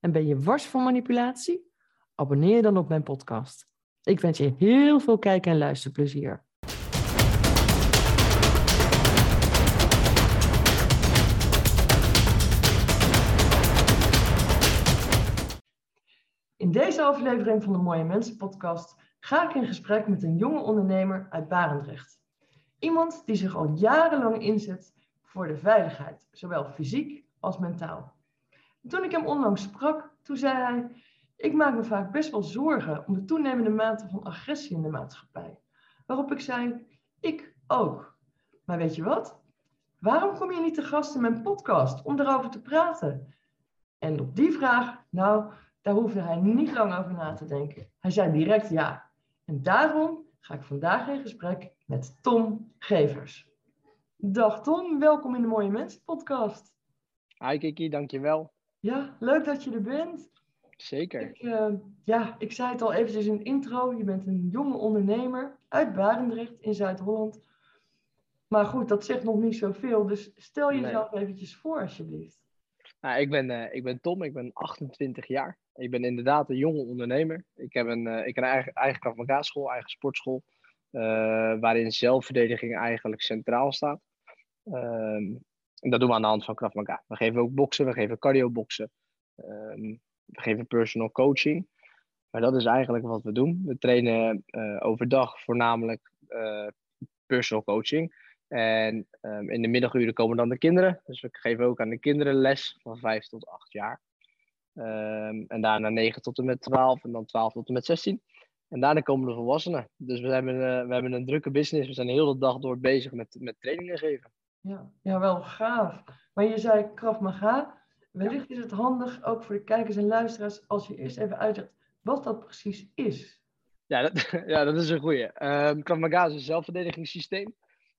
en ben je wars van manipulatie? Abonneer je dan op mijn podcast. Ik wens je heel veel kijk- en luisterplezier. In deze aflevering van de Mooie Mensen podcast ga ik in gesprek met een jonge ondernemer uit Barendrecht. Iemand die zich al jarenlang inzet voor de veiligheid, zowel fysiek als mentaal. Toen ik hem onlangs sprak, toen zei hij: Ik maak me vaak best wel zorgen om de toenemende mate van agressie in de maatschappij. Waarop ik zei: Ik ook. Maar weet je wat? Waarom kom je niet te gast in mijn podcast om erover te praten? En op die vraag, nou, daar hoefde hij niet lang over na te denken. Hij zei direct ja. En daarom ga ik vandaag in gesprek met Tom Gevers. Dag Tom, welkom in de Mooie Mensen podcast. Hi Kiki, dankjewel. Ja, leuk dat je er bent. Zeker. Ik, uh, ja, ik zei het al eventjes in de intro. Je bent een jonge ondernemer uit Barendrecht in Zuid-Holland. Maar goed, dat zegt nog niet zoveel. Dus stel jezelf nee. eventjes voor alsjeblieft. Nou, ik, ben, uh, ik ben Tom, ik ben 28 jaar. Ik ben inderdaad een jonge ondernemer. Ik heb een, uh, ik heb een eigen, eigen school, eigen sportschool. waarin zelfverdediging eigenlijk centraal staat. Ehm, en dat doen we aan de hand van Krav Maga. We geven ook boksen, we geven cardio boksen. Um, we geven personal coaching. Maar dat is eigenlijk wat we doen. We trainen uh, overdag voornamelijk uh, personal coaching. En um, in de middaguren komen dan de kinderen. Dus we geven ook aan de kinderen les van 5 tot 8 jaar. Um, en daarna 9 tot en met 12 en dan 12 tot en met 16. En daarna komen de volwassenen. Dus we hebben, uh, we hebben een drukke business. We zijn de hele dag door bezig met, met trainingen geven. Ja, ja, wel gaaf. Maar je zei Krav Maga. Wellicht ja. is het handig, ook voor de kijkers en luisteraars, als je eerst even uitlegt wat dat precies is. Ja, dat, ja, dat is een goeie. Um, Krav Maga is een zelfverdedigingssysteem,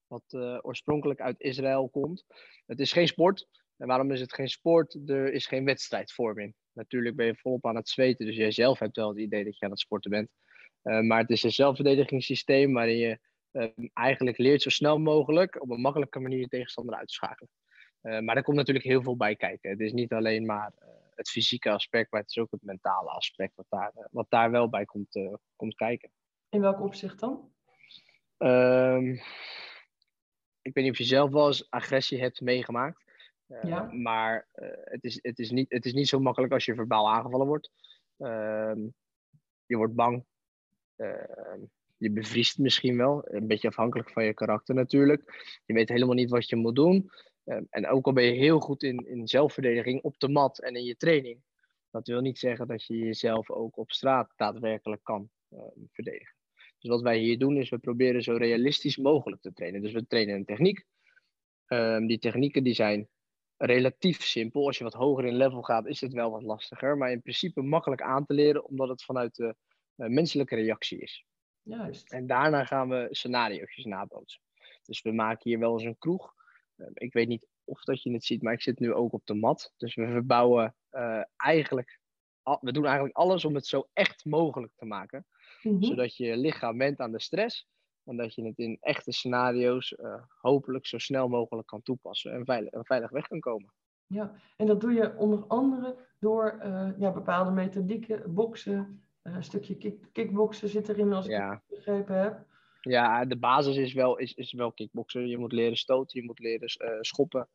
wat uh, oorspronkelijk uit Israël komt. Het is geen sport. En waarom is het geen sport? Er is geen wedstrijdvorming. Natuurlijk ben je volop aan het zweten, dus jij zelf hebt wel het idee dat je aan het sporten bent. Uh, maar het is een zelfverdedigingssysteem waarin je um, eigenlijk leert zo snel mogelijk op een makkelijke manier je tegenstander uit te schakelen. Uh, maar er komt natuurlijk heel veel bij kijken. Het is niet alleen maar uh, het fysieke aspect, maar het is ook het mentale aspect wat daar, uh, wat daar wel bij komt, komt kijken. In welk opzicht dan? Um, ik weet niet of je zelf wel eens agressie hebt meegemaakt. ja. Maar het, is, het, is niet, het is niet zo makkelijk als je verbaal aangevallen wordt. Je wordt bang. Ehm, je bevriest misschien wel. Een beetje afhankelijk van je karakter natuurlijk. Je weet helemaal niet wat je moet doen. Um, en ook al ben je heel goed in, in zelfverdediging op de mat en in je training. Dat wil niet zeggen dat je jezelf ook op straat daadwerkelijk kan uh, verdedigen. Dus wat wij hier doen is we proberen zo realistisch mogelijk te trainen. Dus we trainen een techniek. Um, die technieken die zijn relatief simpel. Als je wat hoger in level gaat is het wel wat lastiger. Maar in principe makkelijk aan te leren omdat het vanuit de uh, menselijke reactie is. Juist. En daarna gaan we scenario's nabootsen. Dus we maken hier wel eens een kroeg. Uh, ik weet niet of dat je het ziet, maar ik zit nu ook op de mat. Dus we verbouwen uh, eigenlijk, we doen eigenlijk alles om het zo echt mogelijk te maken. Mhm. Zodat je lichaam went aan de stress. En dat je het in echte scenario's uh, hopelijk zo snel mogelijk kan toepassen en veilig, en veilig weg kan komen. Ja, en dat doe je onder andere door uh, ja, bepaalde methodieken, boksen, een stukje kick, kickboksen zit erin als ik het begrepen heb. Ja, de basis is wel, is, is wel kickboksen. Je moet leren stoten, je moet leren uh, schoppen.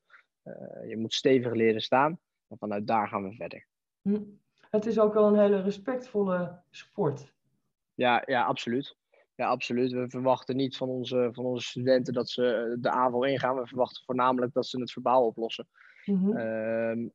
Uh, je moet stevig leren staan. En vanuit daar gaan we verder. Hm. Het is ook wel een hele respectvolle sport. Ja, ja absoluut. Ja, absoluut. We verwachten niet van onze, van onze studenten dat ze de aanval ingaan. We verwachten voornamelijk dat ze het verbaal oplossen. Mhm. Uh,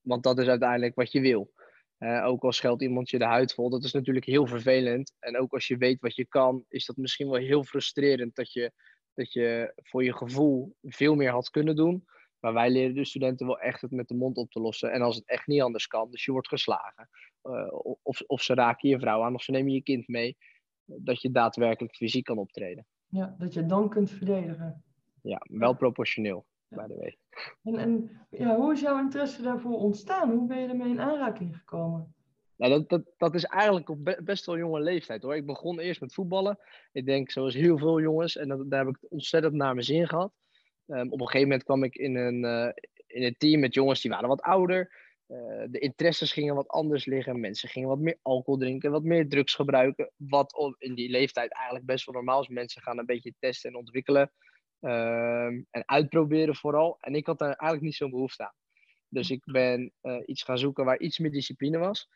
want dat is uiteindelijk wat je wil. Uh, ook al scheldt iemand je de huid vol, dat is natuurlijk heel vervelend. En ook als je weet wat je kan, is dat misschien wel heel frustrerend dat je, dat je voor je gevoel veel meer had kunnen doen. Maar wij leren de studenten wel echt het met de mond op te lossen. En als het echt niet anders kan, dus je wordt geslagen. eh, of, of ze raken je vrouw aan, of ze nemen je kind mee. Dat je daadwerkelijk fysiek kan optreden. Ja, dat je dan kunt verdedigen. Ja, wel proportioneel. By the way. En, en ja, hoe is jouw interesse daarvoor ontstaan? Hoe ben je ermee in aanraking gekomen? Nou, dat, dat, dat is eigenlijk op be- best wel jonge leeftijd hoor. Ik begon eerst met voetballen. Ik denk zoals heel veel jongens. En dat, daar heb ik ontzettend naar mijn zin gehad. Ehm, op een gegeven moment kwam ik in een, eh, in een team met jongens die waren wat ouder. Eh, de interesses gingen wat anders liggen. Mensen gingen wat meer alcohol drinken, wat meer drugs gebruiken. Wat in die leeftijd eigenlijk best wel normaal is. Mensen gaan een beetje testen en ontwikkelen. Ehm, en uitproberen vooral. En ik had daar eigenlijk niet zo'n behoefte aan. Dus ik ben eh, iets gaan zoeken waar iets meer discipline was.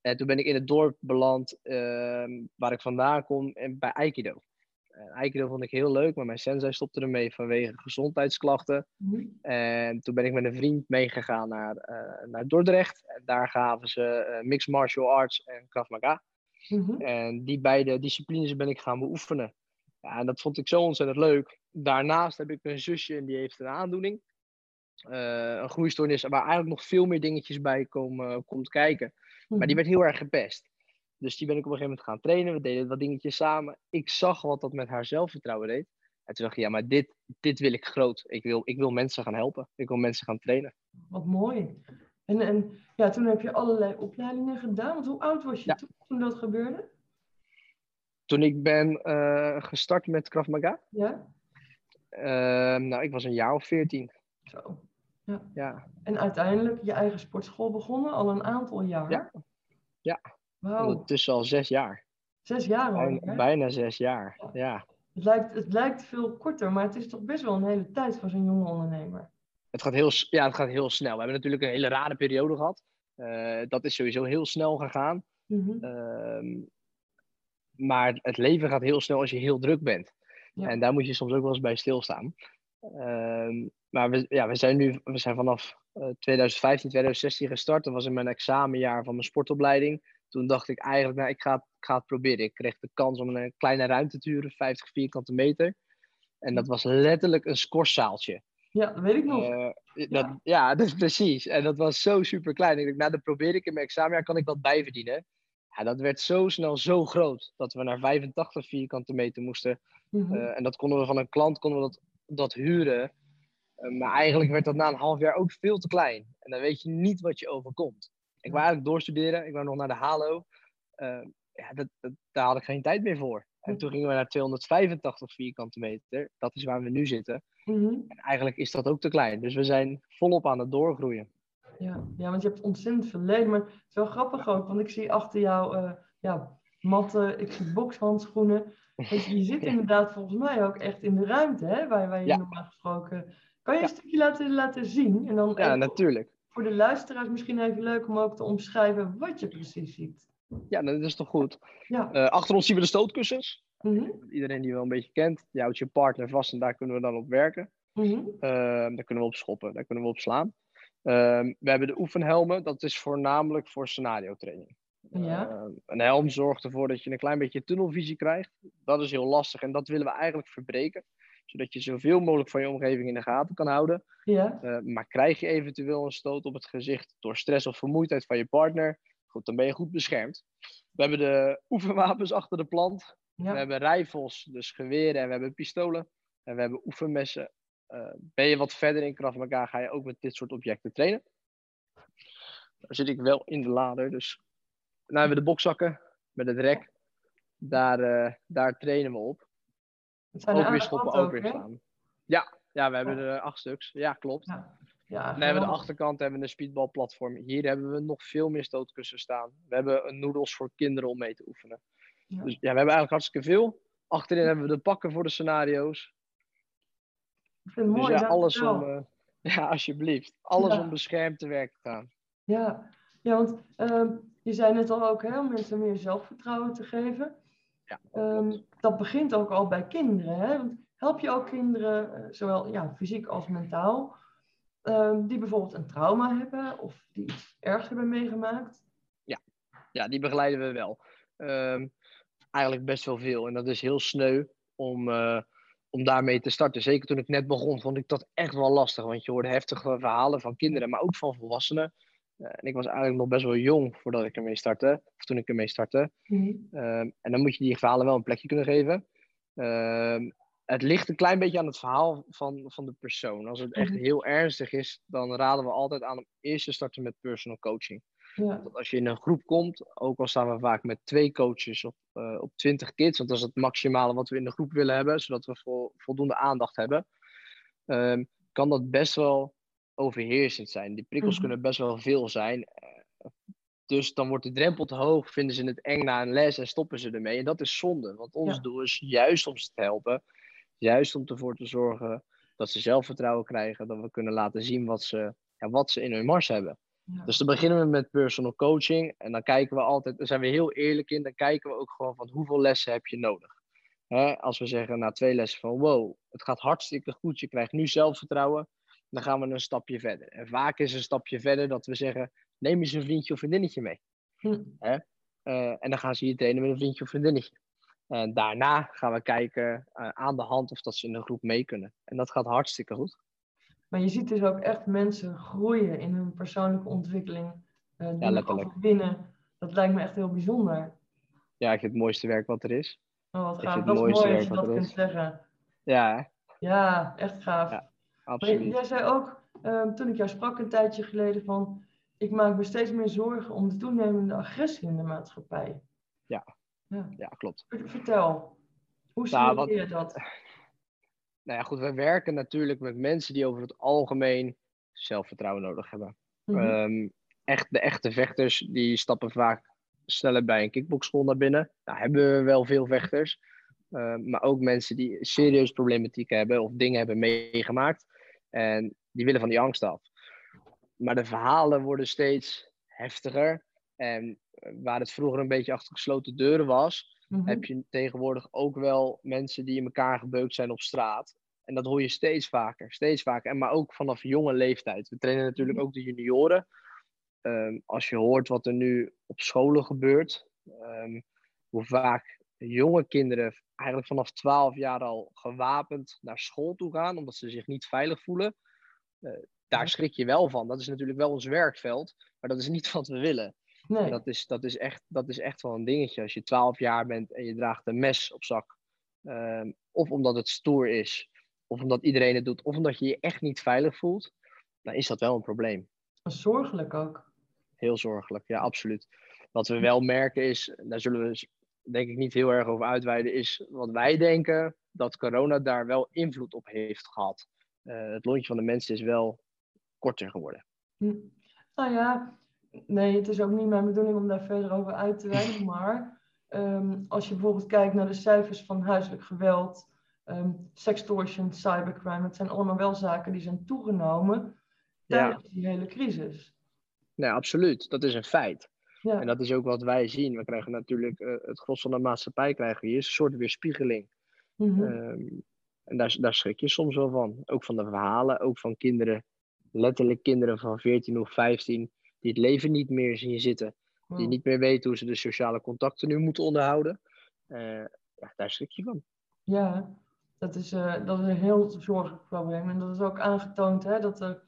En toen ben ik in het dorp beland ehm, waar ik vandaan kom, en bij Aikido. En Aikido vond ik heel leuk, maar mijn sensei stopte ermee vanwege gezondheidsklachten. Mhm. En toen ben ik met een vriend meegegaan naar, eh, naar Dordrecht. En daar gaven ze eh, mixed martial arts en Krav Maga. Mhm. En die beide disciplines ben ik gaan beoefenen. Ja, en dat vond ik zo ontzettend leuk. Daarnaast heb ik een zusje en die heeft een aandoening. Eh, een groeistoornis waar eigenlijk nog veel meer dingetjes bij komen, komt kijken. Maar die werd heel erg gepest. Dus die ben ik op een gegeven moment gaan trainen. We deden wat dingetjes samen. Ik zag wat dat met haar zelfvertrouwen deed. En toen dacht ik, ja, maar dit, dit wil ik groot. Ik wil, ik wil mensen gaan helpen. Ik wil mensen gaan trainen. Wat mooi. En, en ja, toen heb je allerlei opleidingen gedaan. Want hoe oud was je Ja. toen, toen dat gebeurde? Toen ik ben eh, gestart met Krav Maga. Ja? eh, nou, ik was een jaar of veertien. Zo. Ja, En uiteindelijk je eigen sportschool begonnen, al een aantal jaar. Ja. Ja. Ondertussen al zes jaar. zes jaar al. Bijna, bijna zes jaar. Ja. Het, lijkt, het lijkt veel korter, maar het is toch best wel een hele tijd voor zo'n jonge ondernemer. Het, gaat heel, ja, het gaat heel snel. We hebben natuurlijk een hele rare periode gehad. Eh, dat is sowieso heel snel gegaan. Ehm, maar het leven gaat heel snel als je heel druk bent. Ja. En daar moet je soms ook wel eens bij stilstaan. Ehm, maar we, ja, we zijn nu we zijn vanaf eh, 2015, 2016 gestart. Dat was in mijn examenjaar van mijn sportopleiding. Toen dacht ik eigenlijk, nou, ik ga, ik ga het proberen. Ik kreeg de kans om een kleine ruimte te huren, 50 vierkante meter. En dat was letterlijk een scorszaaltje. ja, dat weet ik nog. Eh, dat, ja. dat is precies. En dat was zo super klein. Ik dacht, nou, dat probeer ik in mijn examenjaar, kan ik wat bijverdienen. Ja, dat werd zo snel zo groot dat we naar 85 vierkante meter moesten. Mhm. Eh, en dat konden we van een klant konden we dat, dat huren. Eh, maar eigenlijk werd dat na een half jaar ook veel te klein. En dan weet je niet wat je overkomt. Ik wou eigenlijk doorstuderen. Ik wou nog naar de HALO. Eh, ja, dat, dat, daar had ik geen tijd meer voor. En toen gingen we naar 285 vierkante meter. Dat is waar we nu zitten. Mhm. En eigenlijk is dat ook te klein. Dus we zijn volop aan het doorgroeien. Ja. ja, want je hebt ontzettend veel leden. Maar het is wel grappig ook, want ik zie achter jou eh, ja, matten, ik zie bokshandschoenen. Want je zit inderdaad volgens mij ook echt in de ruimte, hè, waar, waar je Ja. normaal gesproken... Kan je Ja. een stukje laten, laten zien? En dan Ja, natuurlijk. voor de luisteraars misschien even leuk om ook te omschrijven wat je precies ziet. Ja, dat is toch goed. Ja. Eh, achter ons zien we de stootkussens. Mhm. Iedereen die wel een beetje kent. Je houdt je partner vast en daar kunnen we dan op werken. Mhm. Ehm, daar kunnen we op schoppen, daar kunnen we op slaan. Ehm, we hebben de oefenhelmen, dat is voornamelijk voor scenario training. Ja. Ehm, een helm zorgt ervoor dat je een klein beetje tunnelvisie krijgt. Dat is heel lastig en dat willen we eigenlijk verbreken. Zodat je zoveel mogelijk van je omgeving in de gaten kan houden. Ja. Eh, maar krijg je eventueel een stoot op het gezicht door stress of vermoeidheid van je partner, goed, dan ben je goed beschermd. We hebben de oefenwapens achter de plant. We hebben rijfels, dus geweren en we hebben pistolen. En we hebben oefenmessen. Eh, ben je wat verder in Krav Maga, ga je ook met dit soort objecten trainen. Daar zit ik wel in de lader, dus... Nou hebben we de bokzakken met het rek. Daar, eh, daar trainen we op. Ook er weer schoppen, ook weer hè? slaan. Ja, ja, we hebben er acht stuks. Ja, klopt. Ja. Ja, Dan hebben we de achterkant hebben we een speedballplatform. Hier hebben we nog veel meer stootkussen staan. We hebben een noedels voor kinderen om mee te oefenen. Ja. Dus ja, we hebben eigenlijk hartstikke veel. Achterin hebben we de pakken voor de scenario's. Ik vind het dus mooi, ja, alles om, eh, ja, alsjeblieft. Alles Ja. om beschermd te werk te gaan. Ja, ja want ehm, je zei net al ook, hè, om mensen meer zelfvertrouwen te geven. Ja, Ehm, dat begint ook al bij kinderen. Hè? Want help je ook kinderen, eh, zowel ja, fysiek als mentaal, ehm, die bijvoorbeeld een trauma hebben of die iets ergs hebben meegemaakt? Ja, die begeleiden we wel. Ehm, eigenlijk best wel veel. En dat is heel sneu om, eh, om daarmee te starten. Zeker toen ik net begon, vond ik dat echt wel lastig. Want je hoorde heftige verhalen van kinderen, maar ook van volwassenen. Uh, en ik was eigenlijk nog best wel jong voordat ik ermee startte. Of toen ik ermee startte. Mm en dan moet je die verhalen wel een plekje kunnen geven. Uh, het ligt een klein beetje aan het verhaal van, van de persoon. Als het echt mhm. heel ernstig is, dan raden we altijd aan om eerst te starten met personal coaching. Ja. als je in een groep komt, ook al staan we vaak met twee coaches op, uh, op 20 kids, want dat is het maximale wat we in de groep willen hebben, zodat we vo voldoende aandacht hebben, um, kan dat best wel overheersend zijn. Die prikkels mhm. kunnen best wel veel zijn. Uh, dus dan wordt de drempel te hoog, vinden ze het eng na een les en stoppen ze ermee. En dat is zonde, want ons doel is juist om ze te helpen Juist om ervoor te zorgen dat ze zelfvertrouwen krijgen, dat we kunnen laten zien wat ze, ja, wat ze in hun mars hebben. Dus dan beginnen we met personal coaching en dan kijken we altijd, daar zijn we heel eerlijk in, dan kijken we ook gewoon van hoeveel lessen heb je nodig. als we zeggen na twee lessen van wow, het gaat hartstikke goed, je krijgt nu zelfvertrouwen, dan gaan we een stapje verder. En vaak is een stapje verder dat we zeggen, neem eens een vriendje of vriendinnetje mee. Hm. Eh, en dan gaan ze je trainen met een vriendje of vriendinnetje. En daarna gaan we kijken uh, aan de hand of dat ze in de groep mee kunnen. En dat gaat hartstikke goed. Maar je ziet dus ook echt mensen groeien in hun persoonlijke ontwikkeling. Uh, ja, letterlijk. Dat lijkt me echt heel bijzonder. Ja, ik vind het mooiste werk wat er is. Oh, wat gaaf. Dat is mooi als je dat kunt zeggen. Ja? Ja, echt gaaf. Ja, absoluut. jij zei ook, uh, toen ik jou sprak een tijdje geleden, van ik maak me steeds meer zorgen om de toenemende agressie in de maatschappij. Ja. Ja, klopt. Vertel, hoe zie nou, je dat? Nou ja, goed, we werken natuurlijk met mensen die over het algemeen zelfvertrouwen nodig hebben. Mhm. Ehm, echt, de echte vechters, die stappen vaak sneller bij een kickboxschool naar binnen. Nou, hebben we wel veel vechters. Ehm, maar ook mensen die serieus problematiek hebben of dingen hebben meegemaakt. En die willen van die angst af. Maar de verhalen worden steeds heftiger. En waar het vroeger een beetje achter gesloten deuren was, mhm. heb je tegenwoordig ook wel mensen die in elkaar gebeukt zijn op straat. En dat hoor je steeds vaker, steeds vaker. En maar ook vanaf jonge leeftijd. We trainen natuurlijk mhm. ook de junioren. Ehm, als je hoort wat er nu op scholen gebeurt, um, hoe vaak jonge kinderen eigenlijk vanaf 12 jaar al gewapend naar school toe gaan, omdat ze zich niet veilig voelen. Uh, daar schrik je wel van. Dat is natuurlijk wel ons werkveld, maar dat is niet wat we willen. Nee. dat is, dat, is echt, dat is echt wel een dingetje. Als je 12 jaar bent en je draagt een mes op zak. Ehm, of omdat het stoer is. Of omdat iedereen het doet. Of omdat je je echt niet veilig voelt. Dan is dat wel een probleem. Zorgelijk ook. Heel zorgelijk, ja, absoluut. Wat we wel merken is, daar zullen we denk ik niet heel erg over uitweiden, is wat wij denken dat corona daar wel invloed op heeft gehad. Uh, het lontje van de mensen is wel korter geworden. Hm. Nou ja, nee, het is ook niet mijn bedoeling om daar verder over uit te wijden. Maar ehm, als je bijvoorbeeld kijkt naar de cijfers van huiselijk geweld, um, sextortion, cybercrime, dat zijn allemaal wel zaken die zijn toegenomen tijdens die hele crisis. Nee, absoluut. Dat is een feit. Ja. En dat is ook wat wij zien. We krijgen natuurlijk uh, het gros van de maatschappij krijgen hier. een soort weerspiegeling. Mm -hmm. en daar, daar schrik je soms wel van. Ook van de verhalen, ook van kinderen, letterlijk kinderen van 14 of 15, die het leven niet meer zien zitten. Die hmm. niet meer weten hoe ze de sociale contacten nu moeten onderhouden. Uh, ja, daar schrik je van. Ja, dat is, uh, dat is een heel zorgelijk probleem. En dat is ook aangetoond hè, dat er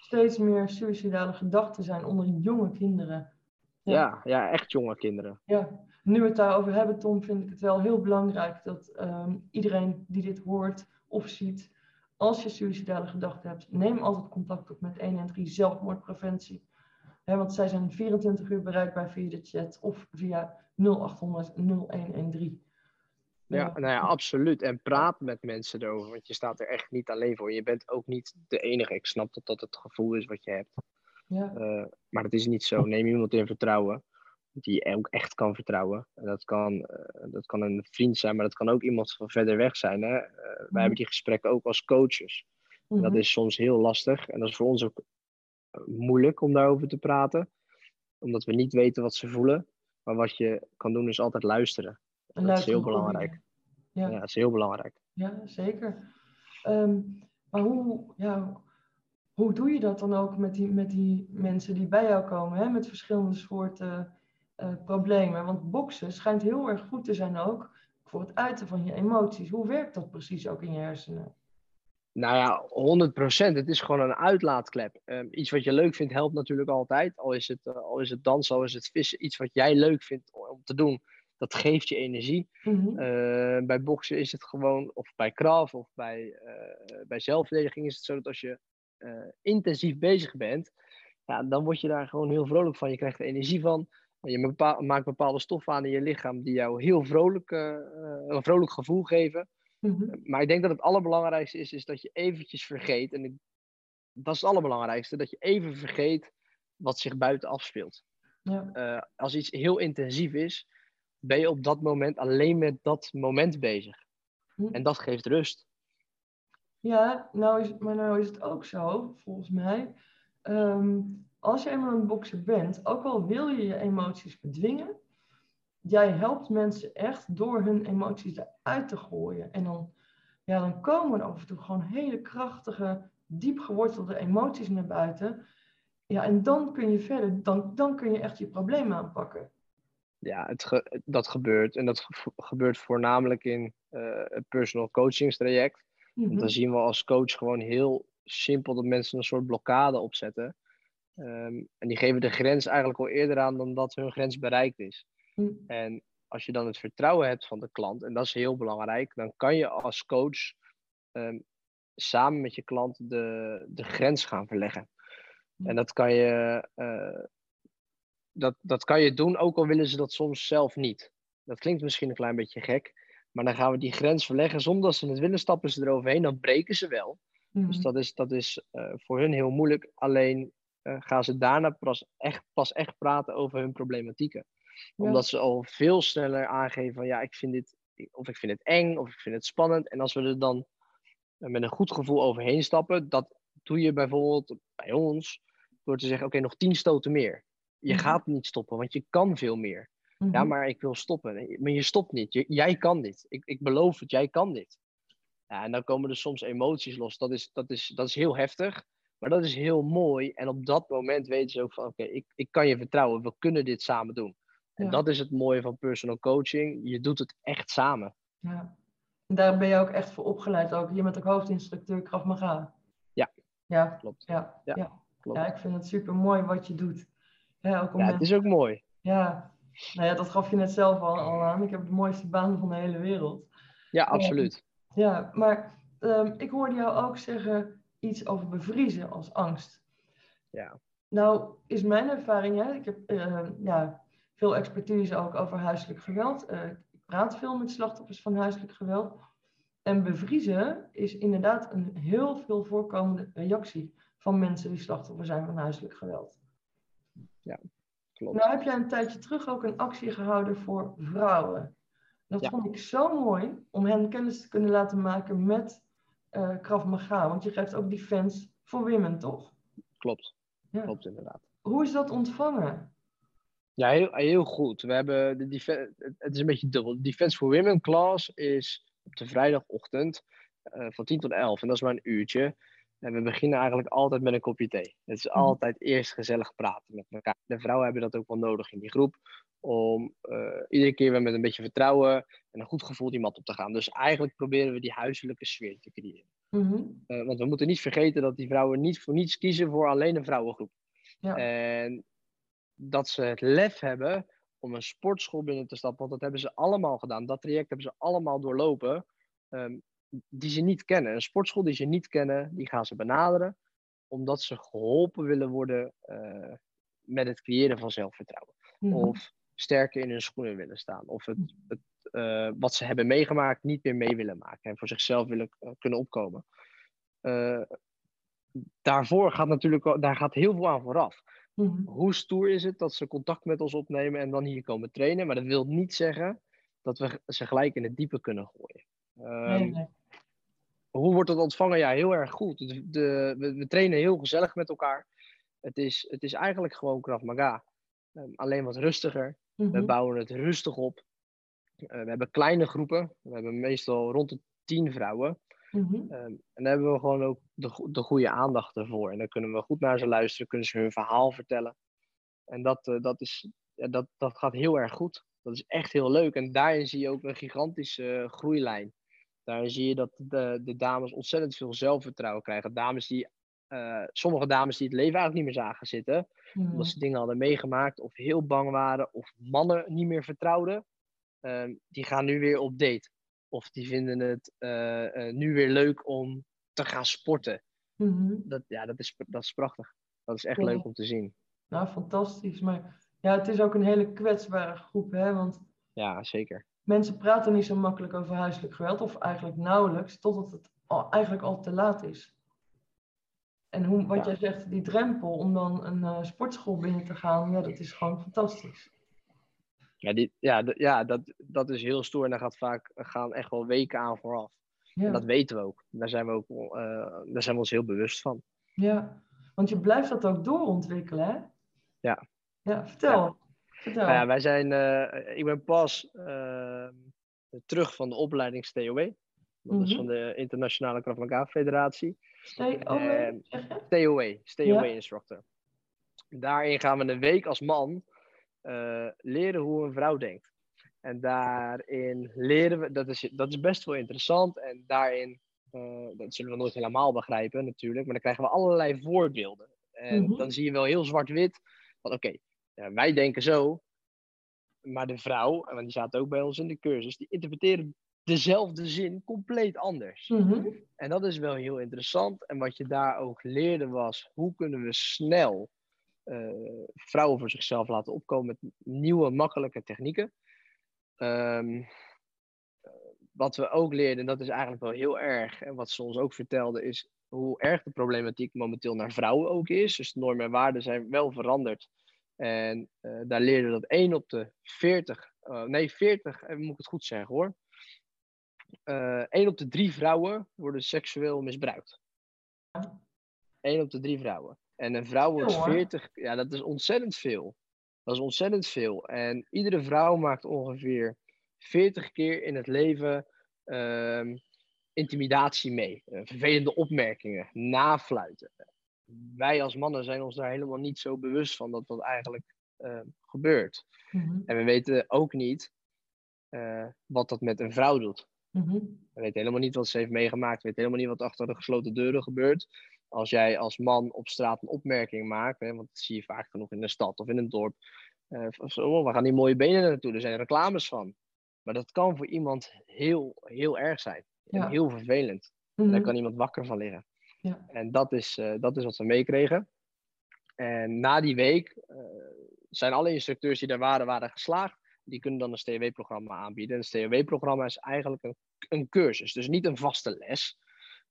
steeds meer suïcidale gedachten zijn onder jonge kinderen. Ja, ja, ja echt jonge kinderen. Ja, nu we het daarover hebben, Tom, vind ik het wel heel belangrijk dat um, iedereen die dit hoort of ziet, als je suïcidale gedachten hebt, neem altijd contact op met 113 zelfmoordpreventie want zij zijn 24 uur bereikbaar via de chat of via 0800 0113. Ja, nou ja, absoluut. En praat met mensen erover, want je staat er echt niet alleen voor. Je bent ook niet de enige. Ik snap dat dat het gevoel is wat je hebt. Ja. Uh, maar het is niet zo. Neem iemand in vertrouwen, die je ook echt kan vertrouwen. En dat kan, uh, dat kan een vriend zijn, maar dat kan ook iemand van verder weg zijn. Hè? Uh, wij mhm. hebben die gesprekken ook als coaches. Dat is soms heel lastig. En dat is voor ons ook moeilijk om daarover te praten. Omdat we niet weten wat ze voelen. Maar wat je kan doen is altijd luisteren. dat is heel belangrijk. Ja. ja, dat is heel belangrijk. Ja, zeker. Ehm, maar hoe, ja, hoe doe je dat dan ook met die, met die mensen die bij jou komen, hè? met verschillende soorten uh, problemen? Want boksen schijnt heel erg goed te zijn ook voor het uiten van je emoties. Hoe werkt dat precies ook in je hersenen? Nou ja, 100%. Het is gewoon een uitlaatklep. Um, iets wat je leuk vindt helpt natuurlijk altijd. Al is, het, uh, al is het dansen, al is het vissen. Iets wat jij leuk vindt om te doen, dat geeft je energie. Mm-hmm. uh, bij boksen is het gewoon, of bij krav of bij, uh, bij zelfverdediging is het zo dat als je intensief bezig bent, ja, dan word je daar gewoon heel vrolijk van. Je krijgt er energie van. Je bepaal, maakt bepaalde stoffen aan in je lichaam die jou heel vrolijk, een vrolijk gevoel geven. Mhm. Maar ik denk dat het allerbelangrijkste is, is dat je eventjes vergeet, en ik, dat is het allerbelangrijkste, dat je even vergeet wat zich buiten afspeelt. Ja. Uh, als iets heel intensief is, ben je op dat moment alleen met dat moment bezig. Mhm. En dat geeft rust. Ja, nou is, maar nou is het ook zo, volgens mij. Um, als je eenmaal een bokser bent, ook al wil je je emoties bedwingen, jij helpt mensen echt door hun emoties eruit te gooien. En dan, ja, dan komen er af en toe gewoon hele krachtige, diep gewortelde emoties naar buiten. Ja, en dan kun je verder, dan, dan kun je echt je probleem aanpakken. Ja, het dat gebeurt. En dat gebeurt voornamelijk in uh, het personal coachingstraject. Mm Dan zien we als coach gewoon heel simpel dat mensen een soort blokkade opzetten. Um, en die geven de grens eigenlijk al eerder aan dan dat hun grens bereikt is. Hm. En als je dan het vertrouwen hebt van de klant, en dat is heel belangrijk, dan kan je als coach um, samen met je klant de, de grens gaan verleggen. Hm. En dat kan je, uh, dat, dat kan je doen, ook al willen ze dat soms zelf niet. Dat klinkt misschien een klein beetje gek, maar dan gaan we die grens verleggen. Zonder dat ze het willen, stappen ze eroverheen, dan breken ze wel. Dus hm. dat is, dat is uh, voor hun heel moeilijk. Alleen uh, gaan ze daarna pas echt, pas echt praten over hun problematieken omdat ze al veel sneller aangeven van ja, ik vind dit, of ik vind het eng, of ik vind het spannend. En als we er dan met een goed gevoel overheen stappen, dat doe je bijvoorbeeld bij ons door te zeggen, oké, nog tien stoten meer. Je mhm. gaat niet stoppen, want je kan veel meer. Ja, mhm. maar ik wil stoppen. Maar je stopt niet. jij kan dit. Ik, ik beloof het, jij kan dit. Ja, en dan komen er soms emoties los. Dat is, dat, is, dat is heel heftig, maar dat is heel mooi. En op dat moment weten ze ook van, oké, ik, ik kan je vertrouwen. We kunnen dit samen doen. En dat is het mooie van personal coaching. Je doet het echt samen. Ja. En daar ben je ook echt voor opgeleid. Ook. Je bent ook hoofdinstructeur Krav Maga. Ja. Ja, klopt. Ja, ja, ja. Klopt. ja ik vind het super mooi wat je doet. Ja, ook om ja het is ook mooi. Ja. Nou ja, dat gaf je net zelf al, al aan. Ik heb de mooiste baan van de hele wereld. Ja, absoluut. Ja, maar um, ik hoorde jou ook zeggen iets over bevriezen als angst. Ja. Nou, is mijn ervaring, hè, ik heb uh, ja, veel expertise ook over huiselijk geweld. Uh, ik praat veel met slachtoffers van huiselijk geweld. En bevriezen is inderdaad een heel veel voorkomende reactie van mensen die slachtoffer zijn van huiselijk geweld. Ja, klopt. Nou heb jij een tijdje terug ook een actie gehouden voor vrouwen. Dat vond ik zo mooi om hen kennis te kunnen laten maken met uh, Krav Maga. Want je geeft ook Defense for Women, toch? Klopt, ja. klopt inderdaad. Hoe is dat ontvangen? Ja, heel, heel goed. We hebben de het is een beetje dubbel. De Defense for Women class is op de vrijdagochtend uh, van 10 tot 11 en dat is maar een uurtje. En we beginnen eigenlijk altijd met een kopje thee. Het is mhm. altijd eerst gezellig praten met elkaar. De vrouwen hebben dat ook wel nodig in die groep. Om uh, iedere keer weer met een beetje vertrouwen en een goed gevoel die mat op te gaan. Dus eigenlijk proberen we die huiselijke sfeer te creëren. Mm -hmm. uh, want we moeten niet vergeten dat die vrouwen niet voor niets kiezen voor alleen een vrouwengroep. Ja. En dat ze het lef hebben om een sportschool binnen te stappen. Want dat hebben ze allemaal gedaan. Dat traject hebben ze allemaal doorlopen. Um, die ze niet kennen. Een sportschool die ze niet kennen, die gaan ze benaderen. Omdat ze geholpen willen worden uh, met het creëren van zelfvertrouwen. Mhm. Of sterker in hun schoenen willen staan. Of het, het uh, wat ze hebben meegemaakt niet meer mee willen maken. En voor zichzelf willen uh, kunnen opkomen. daarvoor gaat natuurlijk, daar gaat heel veel aan vooraf. Mhm. Hoe stoer is het dat ze contact met ons opnemen en dan hier komen trainen? Maar dat wil niet zeggen dat we ze gelijk in het diepe kunnen gooien. Um, Hoe wordt dat ontvangen? Ja, heel erg goed. De, we, we, trainen heel gezellig met elkaar. Het is, het is eigenlijk gewoon Krav Maga. Um, alleen wat rustiger. We mhm. bouwen het rustig op. Uh, we hebben kleine groepen. We hebben meestal rond de tien vrouwen. Mm -hmm. um, en dan hebben we gewoon ook de, de goede aandacht ervoor. En dan kunnen we goed naar ze luisteren, kunnen ze hun verhaal vertellen. En dat, uh, dat, is, ja, dat, dat gaat heel erg goed. Dat is echt heel leuk. En daarin zie je ook een gigantische groeilijn. Daarin zie je dat de, de dames ontzettend veel zelfvertrouwen krijgen. Dames die, eh, sommige dames die het leven eigenlijk niet meer zagen zitten. Mhm. Omdat ze dingen hadden meegemaakt of heel bang waren of mannen niet meer vertrouwden. ehm, die gaan nu weer op date. Of die vinden het eh, eh, nu weer leuk om te gaan sporten. Mhm. Dat, ja, dat is, dat is prachtig. Dat is echt Ja. leuk om te zien. Nou, fantastisch. Maar ja, het is ook een hele kwetsbare groep, hè? Want Ja, zeker. mensen praten niet zo makkelijk over huiselijk geweld, of eigenlijk nauwelijks, totdat het al, eigenlijk al te laat is. En hoe, wat Ja. jij zegt, die drempel om dan een eh, sportschool binnen te gaan, ja, dat is gewoon fantastisch. Ja, die, ja, ja dat, dat is heel stoer en daar gaat vaak, gaan echt wel weken aan vooraf. Ja, En dat weten we ook. Daar zijn we, ook, eh, daar zijn we ons heel bewust van. ja. want je blijft dat ook doorontwikkelen, hè? Ja. Ja, vertel. Vertel. Nou ja, wij zijn, eh, ik ben pas eh, terug van de opleiding TOE. Dat is Mhm. van de Internationale Krav Maga Federatie. TOE, TOE Ja. instructor. Daarin gaan we een week als man eh, leren hoe een vrouw denkt. En daarin leren we, dat is, dat is best wel interessant. En daarin, eh, dat zullen we nooit helemaal begrijpen natuurlijk, maar dan krijgen we allerlei voorbeelden. En Mhm. dan zie je wel heel zwart-wit van oké, ja, wij denken zo, maar de vrouw, en die zaten ook bij ons in de cursus, die interpreteren dezelfde zin compleet anders. Mhm. En dat is wel heel interessant. En wat je daar ook leerde was, hoe kunnen we snel vrouwen voor zichzelf laten opkomen met nieuwe, makkelijke technieken. Ehm, eh, wat we ook leerden, en dat is eigenlijk wel heel erg, en wat ze ons ook vertelden, is hoe erg de problematiek momenteel naar vrouwen ook is. Dus normen en waarden zijn wel veranderd. En eh, daar leerden we dat 1 op de 40, eh, nee 40, eh, moet ik het goed zeggen hoor. Eh 1 op de 3 vrouwen worden seksueel misbruikt. 1 op de 3 vrouwen. En een vrouw wordt Veel, hoor. 40, ja dat is ontzettend veel. Dat is ontzettend veel. En iedere vrouw maakt ongeveer 40 keer in het leven ehm, intimidatie mee. Eh, vervelende opmerkingen, nafluiten. Wij als mannen zijn ons daar helemaal niet zo bewust van dat dat eigenlijk eh, gebeurt. Mhm. En we weten ook niet eh, wat dat met een vrouw doet. Mhm. We weten helemaal niet wat ze heeft meegemaakt. We weten helemaal niet wat achter de gesloten deuren gebeurt. Als jij als man op straat een opmerking maakt, hè, want dat zie je vaak genoeg in de stad of in een dorp. eh, van zo, oh, waar gaan die mooie benen naartoe? Er zijn reclames van. Maar dat kan voor iemand heel, heel erg zijn. En Ja. heel vervelend. Mhm. Daar kan iemand wakker van liggen. Ja. En dat is, eh, dat is wat we meekregen. En na die week eh, zijn alle instructeurs die daar waren, waren geslaagd. Die kunnen dan een STW-programma aanbieden. En een STW-programma is eigenlijk een, een cursus. Dus niet een vaste les,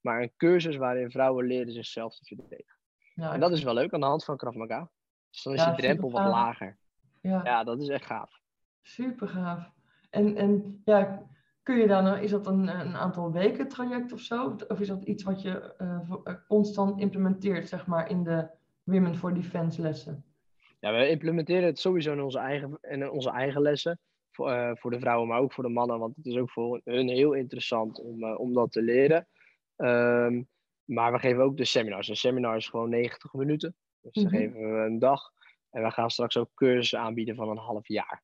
maar een cursus waarin vrouwen leren zichzelf te verdedigen. Ja, En dat is wel leuk aan de hand van Krav Maga. Dus dan is Ja, die drempel wat lager. ja. Ja, dat is echt gaaf. Super gaaf. En, en ja, kun je daar nou, is dat een, een aantal weken traject of zo? Of is dat iets wat je eh, eh, constant implementeert, zeg maar, in de Women for Defense lessen? Ja, we implementeren het sowieso in onze eigen, in onze eigen lessen. Voor, eh, voor de vrouwen, maar ook voor de mannen. Want het is ook voor hun heel interessant om, om dat te leren. Ehm, maar we geven ook de seminars. Een seminar is gewoon 90 minuten. Dus dan Mhm. geven we een dag. En we gaan straks ook cursussen aanbieden van een half jaar.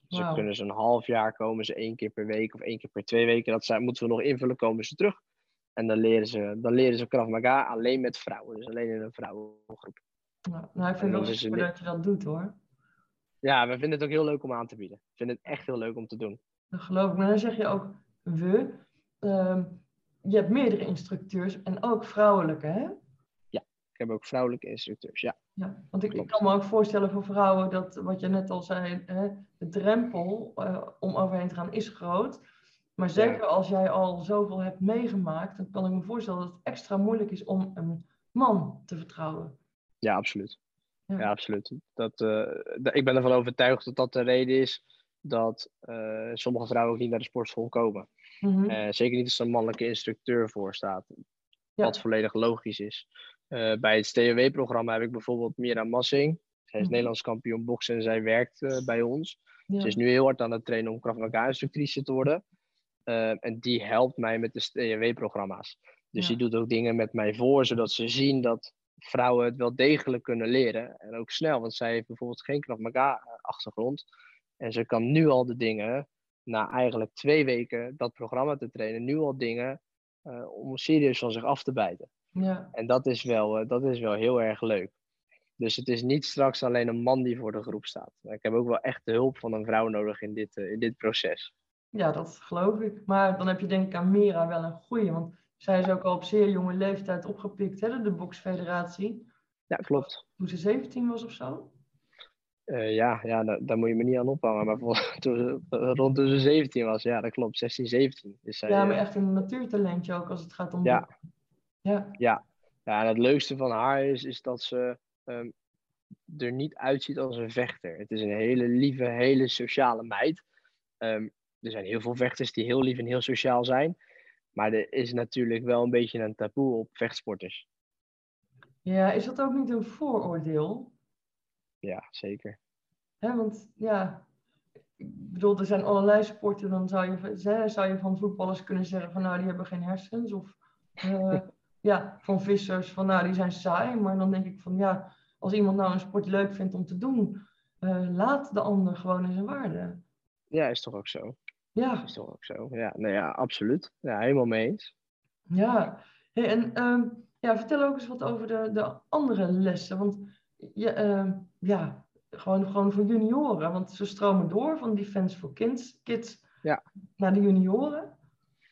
Dus dan Wauw. kunnen ze een half jaar komen ze één keer per week of één keer per twee weken. Dat zijn, moeten we nog invullen, komen ze terug. En dan leren ze, dan leren ze Krav Maga alleen met vrouwen. Dus alleen in een vrouwengroep. Nou, nou, ik vind dan het wel super dat je dat doet hoor. Ja, we vinden het ook heel leuk om aan te bieden. Ik vind het echt heel leuk om te doen. Dat geloof ik. Maar dan zeg je ook we. Ehm, je hebt meerdere instructeurs en ook vrouwelijke, hè? Ik heb ook vrouwelijke instructeurs, ja. Ja, want ik, kan me ook voorstellen voor vrouwen dat, wat je net al zei, hè, de drempel eh, om overheen te gaan is groot. Maar zeker als jij al zoveel hebt meegemaakt, dan kan ik me voorstellen dat het extra moeilijk is om een man te vertrouwen. Ja, absoluut. Ja. Ja, absoluut. Dat, eh, ik ben ervan overtuigd dat dat de reden is dat eh, sommige vrouwen ook niet naar de sportschool komen. Mhm. Eh, zeker niet als er een mannelijke instructeur voor staat. Ja. Wat volledig logisch is. Eh, bij het STW-programma heb ik bijvoorbeeld Mira Massing. Zij is Mhm. Nederlands kampioen boksen en zij werkt eh, bij ons. Ja. Ze is nu heel hard aan het trainen om Krav Maga instructrice te worden. En die helpt mij met de STW-programma's. Dus Ja. die doet ook dingen met mij voor, zodat ze zien dat vrouwen het wel degelijk kunnen leren. En ook snel, want zij heeft bijvoorbeeld geen Krav Maga achtergrond. En ze kan nu al de dingen, na eigenlijk twee weken dat programma te trainen, nu al dingen uh, om serieus van zich af te bijten. Ja. En dat is, wel, uh, dat is wel heel erg leuk. Dus het is niet straks alleen een man die voor de groep staat. Ik heb ook wel echt de hulp van een vrouw nodig in dit, uh, in dit proces. Ja, dat geloof ik. Maar dan heb je denk ik aan Mira wel een goeie. Want zij is ook al op zeer jonge leeftijd opgepikt, hè, de boksfederatie. Ja, klopt. Toen ze 17 was of zo? Uh, ja, ja daar, daar, moet je me niet aan ophangen. Maar voor, toen, rond toen ze 17 was, ja, dat klopt. 16, 17. Dus zij, ja, maar echt een natuurtalentje ook als het gaat om. Ja. Ja. ja. Ja, en het leukste van haar is, is dat ze um, er niet uitziet als een vechter. Het is een hele lieve, hele sociale meid. Um, er zijn heel veel vechters die heel lief en heel sociaal zijn. Maar er is natuurlijk wel een beetje een taboe op vechtsporters. Ja, is dat ook niet een vooroordeel? Ja, zeker. Hè, want ja, ik bedoel, er zijn allerlei sporten. Dan zou je, zou je van voetballers kunnen zeggen van nou, die hebben geen hersens. Of uh, ja, van vissers van nou, die zijn saai. Maar dan denk ik van ja, als iemand nou een sport leuk vindt om te doen, uh, laat de ander gewoon in zijn waarde. Ja, is toch ook zo. Ja. Is toch ook zo. Ja, nou ja, absoluut. Ja, helemaal mee eens. Ja, hey, en um, ja, vertel ook eens wat over de, de andere lessen. Want ja, uh, ja gewoon, gewoon voor junioren. Want ze stromen door van Defense for Kids, kids ja. naar de junioren.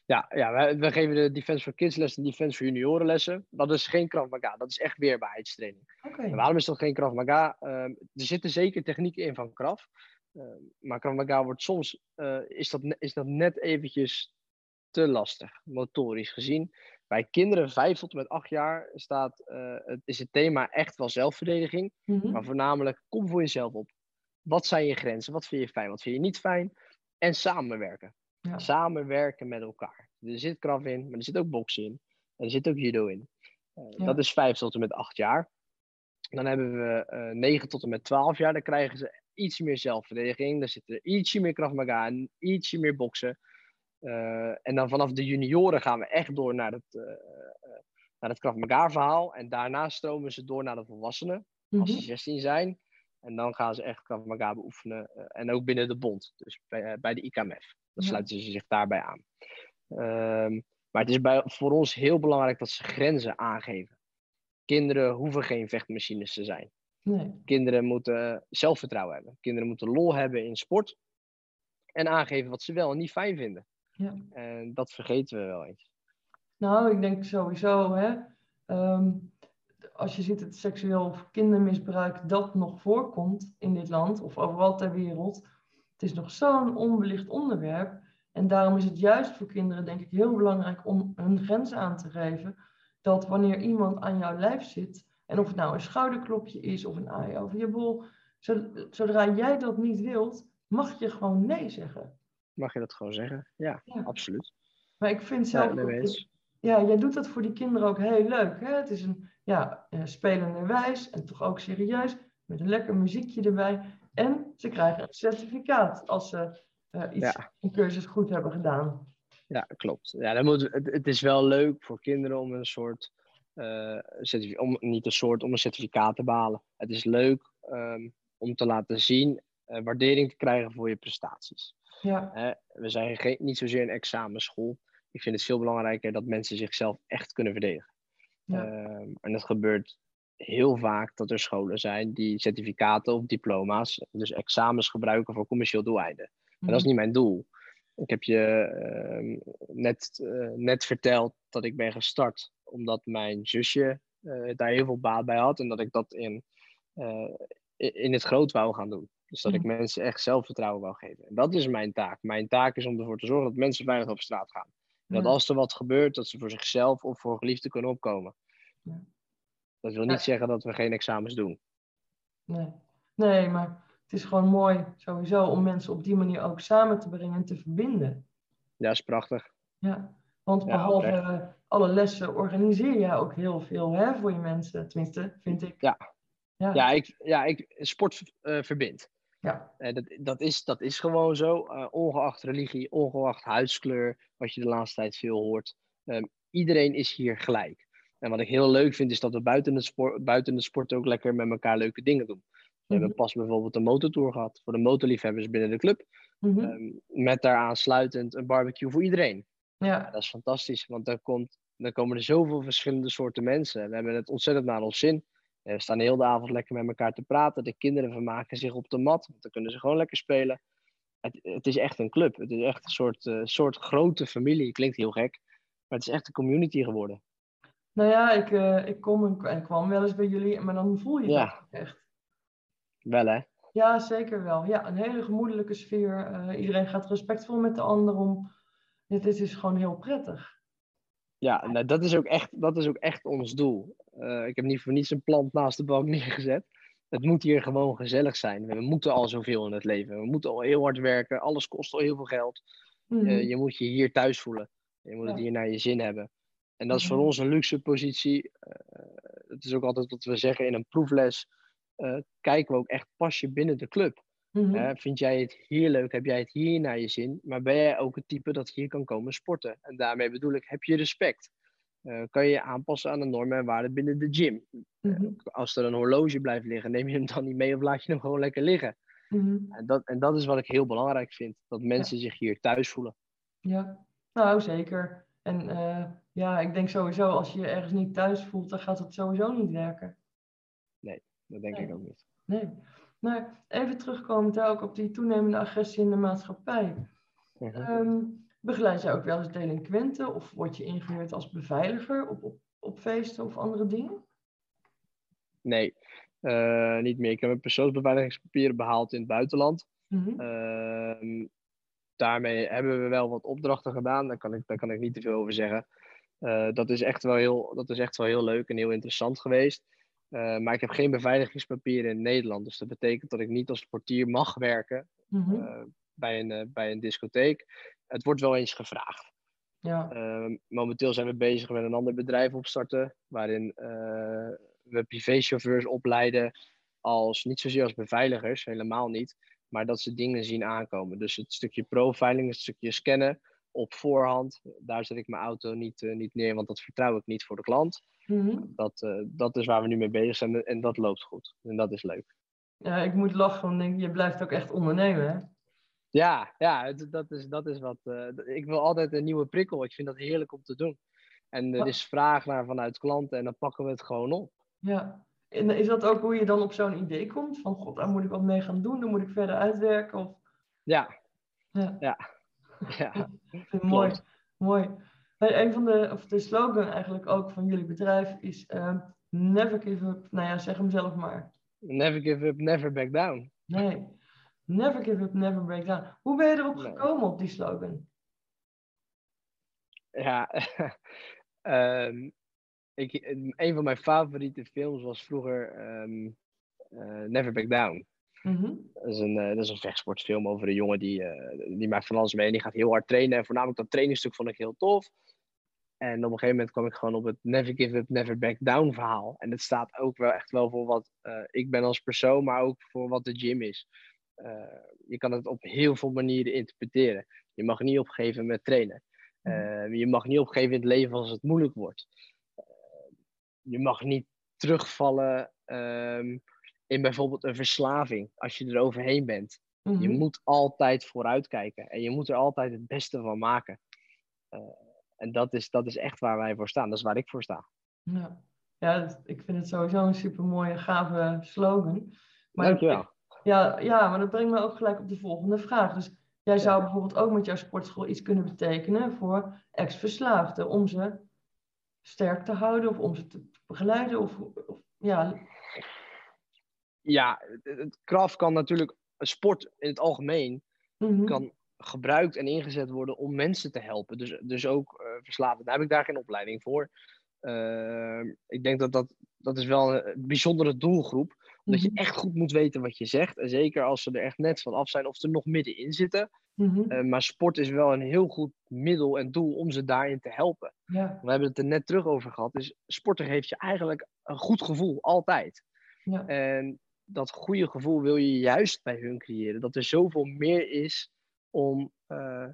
Ja, ja wij, wij geven de Defense for Kids lessen en Defense for junioren lessen. Dat is geen Krav Maga, dat is echt weerbaarheidstraining. Okay. En waarom is dat geen Krav Maga? Uh, er zitten zeker technieken in van Krav. Uh, maar Krav Maga wordt soms, uh, is, dat, is dat net eventjes te lastig, motorisch gezien. Bij kinderen 5 tot en met 8 jaar staat, uh, het, is het thema echt wel zelfverdediging. Mhm. Maar voornamelijk, kom voor jezelf op. Wat zijn je grenzen? Wat vind je fijn? Wat vind je niet fijn? En samenwerken. Ja. Samenwerken met elkaar. Er zit kraf in, maar er zit ook boksen in. En er zit ook judo in. Uh, Ja. Dat is 5 tot en met 8 jaar. Dan hebben we uh, 9 tot en met 12 jaar. Dan krijgen ze iets meer zelfverdediging. Dan zit er ietsje meer Maga en ietsje meer boksen. Uh, en dan vanaf de junioren gaan we echt door naar het, uh, naar het Krav Maga verhaal. En daarna stromen ze door naar de volwassenen. Als Mhm. ze 16 zijn. En dan gaan ze echt Krav Maga beoefenen. uh, en ook binnen de bond. Dus bij, bij de IKMF. Dan Ja. sluiten ze zich daarbij aan. Um, maar het is bij, voor ons heel belangrijk dat ze grenzen aangeven. Kinderen hoeven geen vechtmachines te zijn. Nee. Kinderen moeten zelfvertrouwen hebben. Kinderen moeten lol hebben in sport. En aangeven wat ze wel en niet fijn vinden. Ja. En dat vergeten we wel eens. Nou, ik denk sowieso, hè. Um, als je ziet het seksueel of kindermisbruik dat nog voorkomt in dit land of overal ter wereld. Het is nog zo'n onbelicht onderwerp. En daarom is het juist voor kinderen, denk ik, heel belangrijk om hun grenzen aan te geven. Dat wanneer iemand aan jouw lijf zit, en of het nou een schouderklopje is of een aai over je bol, zodra jij dat niet wilt, mag je gewoon nee zeggen. Mag je dat gewoon zeggen? Ja, Ja. absoluut. Maar ik vind zelf. Ja, ja, jij doet dat voor die kinderen ook heel leuk. Hè? Het is een ja, spelende wijs en toch ook serieus, met een lekker muziekje erbij. En ze krijgen een certificaat als ze eh, iets, Ja. een cursus goed hebben gedaan. Ja, klopt. Ja, dan moet, het, het is wel leuk voor kinderen om een soort, certifi- om, niet een soort, om een certificaat te behalen. Het is leuk ehm, om te laten zien, eh, waardering te krijgen voor je prestaties. Ja, we zijn geen, niet zozeer een examenschool. Ik vind het veel belangrijker dat mensen zichzelf echt kunnen verdedigen. Ja. Ehm, en dat gebeurt heel vaak dat er scholen zijn die certificaten of diploma's, dus examens gebruiken voor commercieel doeleinden. En dat is niet mijn doel. Ik heb je ehm, net, eh, net verteld dat ik ben gestart omdat mijn zusje eh, daar heel veel baat bij had en dat ik dat in, eh, in het groot wou gaan doen. Dus dat ik mensen echt zelfvertrouwen wou geven. En dat is mijn taak. Mijn taak is om ervoor te zorgen dat mensen veilig op straat gaan. En dat als er wat gebeurt, dat ze voor zichzelf of voor geliefden kunnen opkomen. Ja. Dat wil niet zeggen dat we geen examens doen. Nee. nee, maar het is gewoon mooi sowieso om mensen op die manier ook samen te brengen en te verbinden. Ja, is prachtig. Ja, want behalve eh, alle lessen organiseer jij ook heel veel hè, voor je mensen. Tenminste, vind ik. Ja. Ja. Ja, ik, ja ik, sport eh, verbindt. Ja. Eh, dat, dat, is, dat is gewoon zo. eh, ongeacht religie, ongeacht huidskleur, wat je de laatste tijd veel hoort. Ehm, iedereen is hier gelijk. En wat ik heel leuk vind, is dat we buiten het, sport, buiten het sport ook lekker met elkaar leuke dingen doen. We hebben pas bijvoorbeeld een motortour gehad voor de motorliefhebbers binnen de club. Mhm. Ehm, met daar aansluitend een barbecue voor iedereen. Ja, dat is fantastisch, want dan, komt, dan komen er zoveel verschillende soorten mensen. We hebben het ontzettend naar ons zin. Eh, We staan heel de avond lekker met elkaar te praten. De kinderen vermaken zich op de mat, want dan kunnen ze gewoon lekker spelen. Het, het is echt een club. Het is echt een soort, eh, soort grote familie. Klinkt heel gek, maar het is echt een community geworden. nou ja, ik, eh, ik kom en, kwam wel eens bij jullie, maar dan voel je Ja. dat echt. Wel hè? Ja, zeker wel. Ja, een hele gemoedelijke sfeer. Iedereen gaat respectvol met de ander om. Dit is gewoon heel prettig. Ja, nou, dat, is ook echt, dat is ook echt ons doel. Eh, ik heb niet voor niets een plant naast de bank neergezet. Het moet hier gewoon gezellig zijn. We moeten al zoveel in het leven. We moeten al heel hard werken. Alles kost al heel veel geld. Mhm. Eh, je moet je hier thuis voelen. Je moet het Ja. hier naar je zin hebben. En dat is voor Mhm. ons een luxe positie. Eh, het is ook altijd wat we zeggen in een proefles. kijken we ook echt, pas je binnen de club? Mhm. Vind jij het hier leuk? Heb jij het hier naar je zin? Maar ben jij ook het type dat hier kan komen sporten? En daarmee bedoel ik, heb je respect? Eh, kan je je aanpassen aan de normen en waarden binnen de gym? Mhm. Als er een horloge blijft liggen, neem je hem dan niet mee of laat je hem gewoon lekker liggen? Mhm. En dat, en dat is wat ik heel belangrijk vind. Dat mensen zich hier thuis voelen. Ja, nou zeker. En eh, ja, ik denk sowieso, als je je ergens niet thuis voelt, dan gaat het sowieso niet werken. Dat denk Nee. ik ook niet. Nee. Maar even terugkomend ook op die toenemende agressie in de maatschappij. Mhm. Ehm, begeleid jij ook wel eens delinquenten of word je ingehuurd als beveiliger op, op, op feesten of andere dingen? Nee, eh, niet meer. Ik heb mijn persoonsbeveiligingspapieren behaald in het buitenland. Mhm. Ehm, daarmee hebben we wel wat opdrachten gedaan. Daar kan ik, daar kan ik niet te veel over zeggen. Eh, dat, is echt wel heel, dat is echt wel heel leuk en heel interessant geweest. Eh, maar ik heb geen beveiligingspapieren in Nederland. Dus dat betekent dat ik niet als portier mag werken Mhm. eh, bij, een, eh, bij een discotheek. Het wordt wel eens gevraagd. Ja. Momenteel zijn we bezig met een ander bedrijf opstarten, waarin we privéchauffeurs opleiden als niet zozeer als beveiligers, helemaal niet, maar dat ze dingen zien aankomen. Dus het stukje profiling, het stukje scannen op voorhand, daar zet ik mijn auto niet, eh, niet neer, want dat vertrouw ik niet voor de klant. Mhm. Dat, eh, dat is waar we nu mee bezig zijn en dat loopt goed. En dat is leuk. ja, ik moet lachen, want ik denk, je blijft ook echt ondernemen, hè? Ja, ja het- dat, is, dat is wat. eh, ik wil altijd een nieuwe prikkel. Ik vind dat heerlijk om te doen. En er Ja. is vraag naar vanuit klanten en dan pakken we het gewoon op. Ja. En is dat ook hoe je dan op zo'n idee komt? Van, god, daar moet ik wat mee gaan doen, daar moet ik verder uitwerken? Of... Ja, Ja. ja. ja. Mooi. Mooi. Een van de, of de slogan eigenlijk ook van jullie bedrijf is ehm, never give up. Nou ja, zeg hem zelf maar. Never give up, never back down. Nee, never give up, never break down. Hoe ben je erop Nee. gekomen op die slogan? Ja, ehm, ik, een van mijn favoriete films was vroeger ehm, eh, Never Back Down. Mhm. Dat is, een, eh, dat is een vechtsportfilm over een jongen die, eh, die maakt van alles mee en die gaat heel hard trainen. En voornamelijk dat trainingsstuk vond ik heel tof. En op een gegeven moment kwam ik gewoon op het Never Give Up, Never Back Down verhaal. En het staat ook wel echt wel voor wat eh, ik ben als persoon, maar ook voor wat de gym is. Je kan het op heel veel manieren interpreteren. Je mag niet opgeven met trainen. Eh, je mag niet opgeven in het leven als het moeilijk wordt. Je mag niet terugvallen ehm, in bijvoorbeeld een verslaving als je er overheen bent. Je Mhm. moet altijd vooruitkijken en je moet er altijd het beste van maken. Eh, en dat is, dat is echt waar wij voor staan. Dat is waar ik voor sta. Ja, ja dat- ik vind het sowieso een super mooie, gave slogan. Maar Dankjewel. Ja, ja, maar dat brengt me ook gelijk op de volgende vraag. Dus jij zou bijvoorbeeld ook met jouw sportschool iets kunnen betekenen voor ex-verslaafden, om ze sterk te houden of om ze te begeleiden. Of, of, ja, Ja, het, kraf kan natuurlijk, sport in het algemeen, mhm. kan gebruikt en ingezet worden om mensen te helpen. Dus, dus ook eh verslaafden. Daar heb ik daar geen opleiding voor. Eh, ik denk dat, dat dat is wel een bijzondere doelgroep. Omdat je Mhm. echt goed moet weten wat je zegt. En zeker als ze er echt net van af zijn of ze er nog middenin zitten. Mhm. Eh, maar sport is wel een heel goed middel en doel om ze daarin te helpen. Ja, We hebben het er net terug over gehad. Dus sporten geeft je eigenlijk een goed gevoel, altijd. ja, En dat goede gevoel wil je juist bij hun creëren. Dat er zoveel meer is om, eh,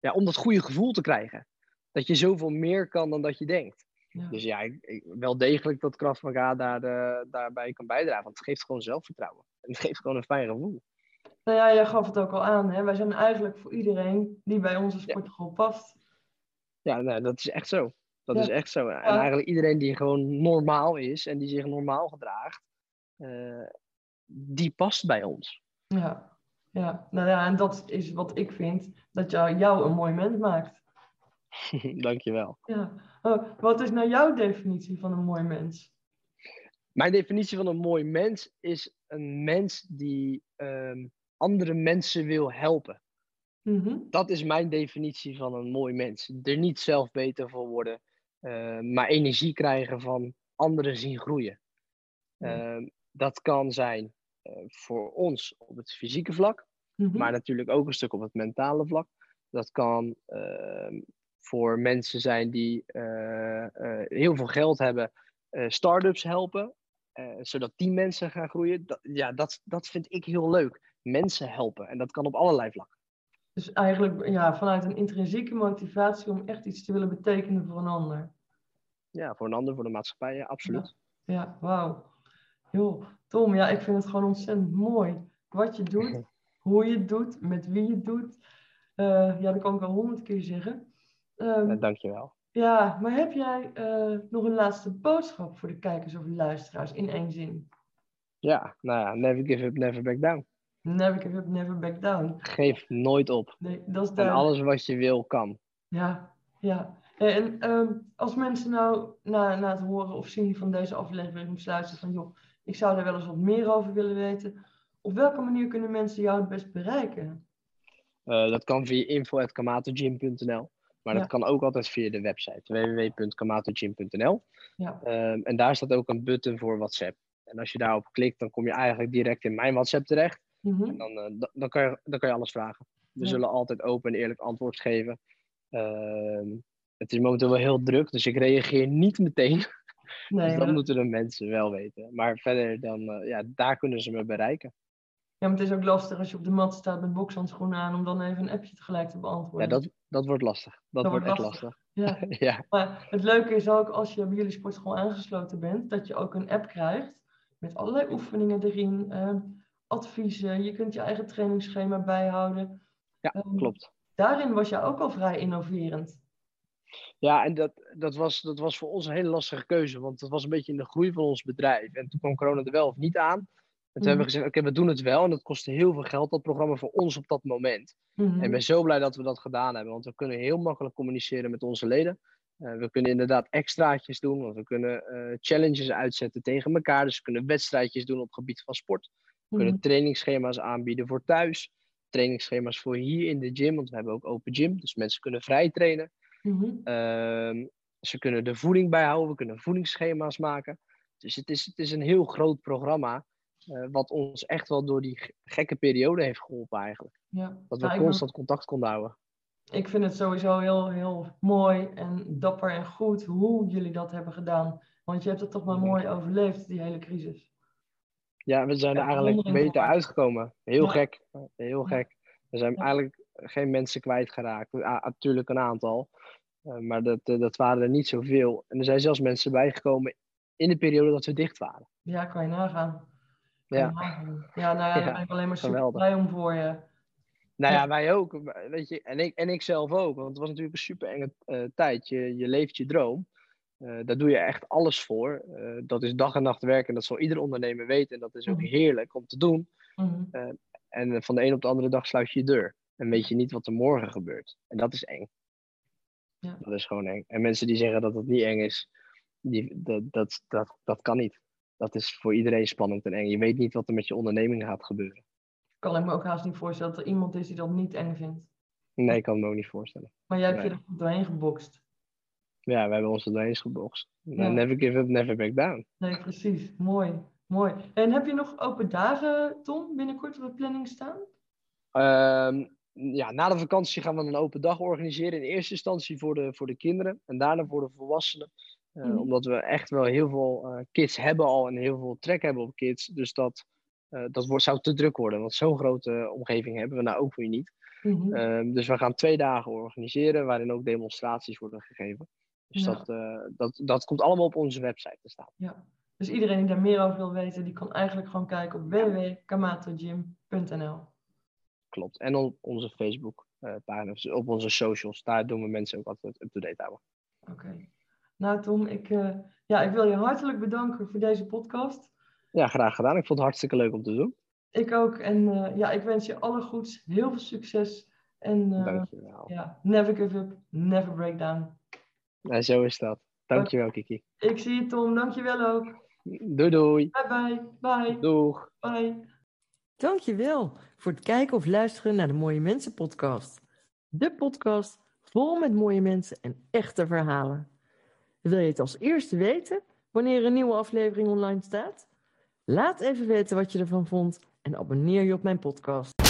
ja, om dat goede gevoel te krijgen. Dat je zoveel meer kan dan dat je denkt. ja. Dus ja, ik, ik- wel degelijk dat Krav Maga daar, eh, daarbij kan bijdragen. Want het geeft gewoon zelfvertrouwen. En het geeft gewoon een fijn gevoel. Nou ja, jij gaf het ook al aan. Hè? Wij zijn eigenlijk voor iedereen die bij onze sportschool past. Ja, nou, dat is echt zo. Dat Ja. is echt zo. En eigenlijk iedereen die gewoon normaal is en die zich normaal gedraagt, eh, die past bij ons. Ja. ja, nou ja, en dat is wat ik vind dat jou, jou een mooi mens maakt. Dankjewel. Ja. Oh, wat is nou jouw definitie van een mooi mens? Mijn definitie van een mooi mens is een mens die ehm, andere mensen wil helpen. Mhm. Dat is mijn definitie van een mooi mens. Er niet zelf beter voor worden, eh, maar energie krijgen van anderen zien groeien. Ja. Ehm, dat kan zijn eh, voor ons op het fysieke vlak, Mhm. maar natuurlijk ook een stuk op het mentale vlak. Dat kan ehm, voor mensen zijn die eh, eh, heel veel geld hebben, start-ups helpen, zodat die mensen gaan groeien. Dat, ja, dat, dat vind ik heel leuk. Mensen helpen. En dat kan op allerlei vlakken. Dus eigenlijk ja, vanuit een intrinsieke motivatie om echt iets te willen betekenen voor een ander. Ja, voor een ander, voor de maatschappij, ja, absoluut. Ja, wauw. Joh, Tom, ja, ik vind het gewoon ontzettend mooi. Wat je doet, hoe je het doet, met wie je het doet. Eh, ja, dat kan ik al honderd keer zeggen. Ja, dankjewel. ja, maar heb jij eh, nog een laatste boodschap voor de kijkers of luisteraars in één zin? Ja, nou ja, never give up, never back down. Never give up, never back down. Geef nooit op. Nee, dat is En alles wat je wil, kan. Ja, ja. En ehm, als mensen nou na, na het horen of zien van deze aflevering besluiten van joh, ik zou daar wel eens wat meer over willen weten. Op welke manier kunnen mensen jou het best bereiken? Eh, dat kan via info.kamategym.nl. Maar Ja. dat kan ook altijd via de website www.kamategym.nl. Ja. Ehm, en daar staat ook een button voor WhatsApp. En als je daarop klikt, dan kom je eigenlijk direct in mijn WhatsApp terecht. Mhm. En dan, eh, da- dan, kan je, dan kan je alles vragen. We Ja. zullen altijd open en eerlijk antwoord geven. Ehm, het is momenteel wel heel druk, dus ik reageer niet meteen. Nee, dus dat moeten de mensen wel weten. Maar verder, dan, eh, ja, daar kunnen ze me bereiken. ja, maar het is ook lastig als je op de mat staat met bokshandschoenen aan om dan even een appje tegelijk te Ja, beantwoorden. dat, dat wordt lastig. Dat, Dat wordt echt lastig. Ja. ja. Maar het leuke is ook als je bij jullie sportschool aangesloten bent, dat je ook een app krijgt met allerlei oefeningen erin, ehm, adviezen. Je kunt je eigen trainingsschema bijhouden. Ja, Ehm, klopt. Daarin was jij ook al vrij innoverend. Ja, en dat, dat, was, dat was voor ons een hele lastige keuze, want dat was een beetje in de groei van ons bedrijf. En toen kwam corona er wel of niet aan. En toen hebben we gezegd, oké, we doen het wel. En dat kostte heel veel geld, dat programma, voor ons op dat moment. Mhm. En ik ben zo blij dat we dat gedaan hebben, want we kunnen heel makkelijk communiceren met onze leden. Eh, we kunnen inderdaad extraatjes doen, want we kunnen eh, challenges uitzetten tegen elkaar. Dus we kunnen wedstrijdjes doen op het gebied van sport. We kunnen Mhm. trainingsschema's aanbieden voor thuis. Trainingsschema's voor hier in de gym, want we hebben ook open gym. Dus mensen kunnen vrij trainen. Mhm. Ehm, ze kunnen de voeding bijhouden, we kunnen voedingsschema's maken. Dus het is, het is een heel groot programma, eh, wat ons echt wel door die ge- gekke periode heeft geholpen eigenlijk. Ja. Dat we Nou, ben- constant contact konden houden. ik vind het sowieso heel, heel mooi en dapper en goed hoe jullie dat hebben gedaan. Want je hebt het toch maar Mhm. mooi overleefd, die hele crisis. Ja, we zijn er eigenlijk beter uitgekomen. Heel Ja. gek, heel gek. We zijn Ja. eigenlijk geen mensen kwijtgeraakt. Ja, natuurlijk een aantal, maar dat, eh, dat waren er niet zoveel. En er zijn zelfs mensen bijgekomen in de periode dat we dicht waren. Ja, kan je nagaan. Kan Ja. je nagaan. Ja, nou ja, daar Ja, ben ik alleen maar super geweldig. blij om voor je. Nou Ja. wij ook. Weet je, en, ik, en ik zelf ook. Want het was natuurlijk een super enge eh, tijd. Je, je leeft je droom. Eh, daar doe je echt alles voor. Eh, dat is dag en nacht werken. En dat zal ieder ondernemer weten. En dat is ook Mhm. heerlijk om te doen. Mhm. En eh, van de een op de andere dag sluit je je deur. En weet je niet wat er morgen gebeurt. En dat is eng. Ja. Dat is gewoon eng. En mensen die zeggen dat het niet eng is, die, dat, dat, dat, dat kan niet. Dat is voor iedereen spannend en eng. Je weet niet wat er met je onderneming gaat gebeuren. Kan ik me ook haast niet voorstellen dat er iemand is die dat niet eng vindt. Nee, ik kan me ook niet voorstellen. Maar jij hebt je er goed doorheen gebokst. Ja, we hebben ons er doorheen gebokst. Ja. Never give up, never back down. Nee, precies. Mooi. Mooi. En heb je nog open dagen, Tom, binnenkort op de planning staan? Ehm, ja, na de vakantie gaan we een open dag organiseren. In eerste instantie voor de, voor de kinderen en daarna voor de volwassenen. Eh, Mhm. Omdat we echt wel heel veel eh, kids hebben al en heel veel trek hebben op kids. Dus dat, eh, dat wordt, zou te druk worden. Want zo'n grote omgeving hebben we nou ook weer niet. Mhm. Ehm, dus we gaan twee dagen organiseren waarin ook demonstraties worden gegeven. Dus Ja. dat, dat, dat komt allemaal op onze website te staan. Ja. Dus iedereen die daar meer over wil weten, die kan eigenlijk gewoon kijken op www.kamatojim.nl. Klopt. En op onze Facebook uh, pagina, op onze socials, daar doen we mensen ook altijd up-to-date houden. Oké. Nou Tom, ik, uh, ja, ik wil je hartelijk bedanken voor deze podcast. Ja, graag gedaan. Ik vond het hartstikke leuk om te doen. Ik ook. En uh, ja, ik wens je alle goeds, heel veel succes. En Dankjewel. ja, never give up, never break down. Ja, zo is dat. Dankjewel, Kiki. Ik zie je, Tom. Dankjewel ook. Doei, doei. Bye, bye. Bye. Doeg. Bye. Dankjewel voor het kijken of luisteren naar de Mooie Mensen podcast. De podcast vol met mooie mensen en echte verhalen. Wil je het als eerste weten wanneer een nieuwe aflevering online staat? Laat even weten wat je ervan vond en abonneer je op mijn podcast.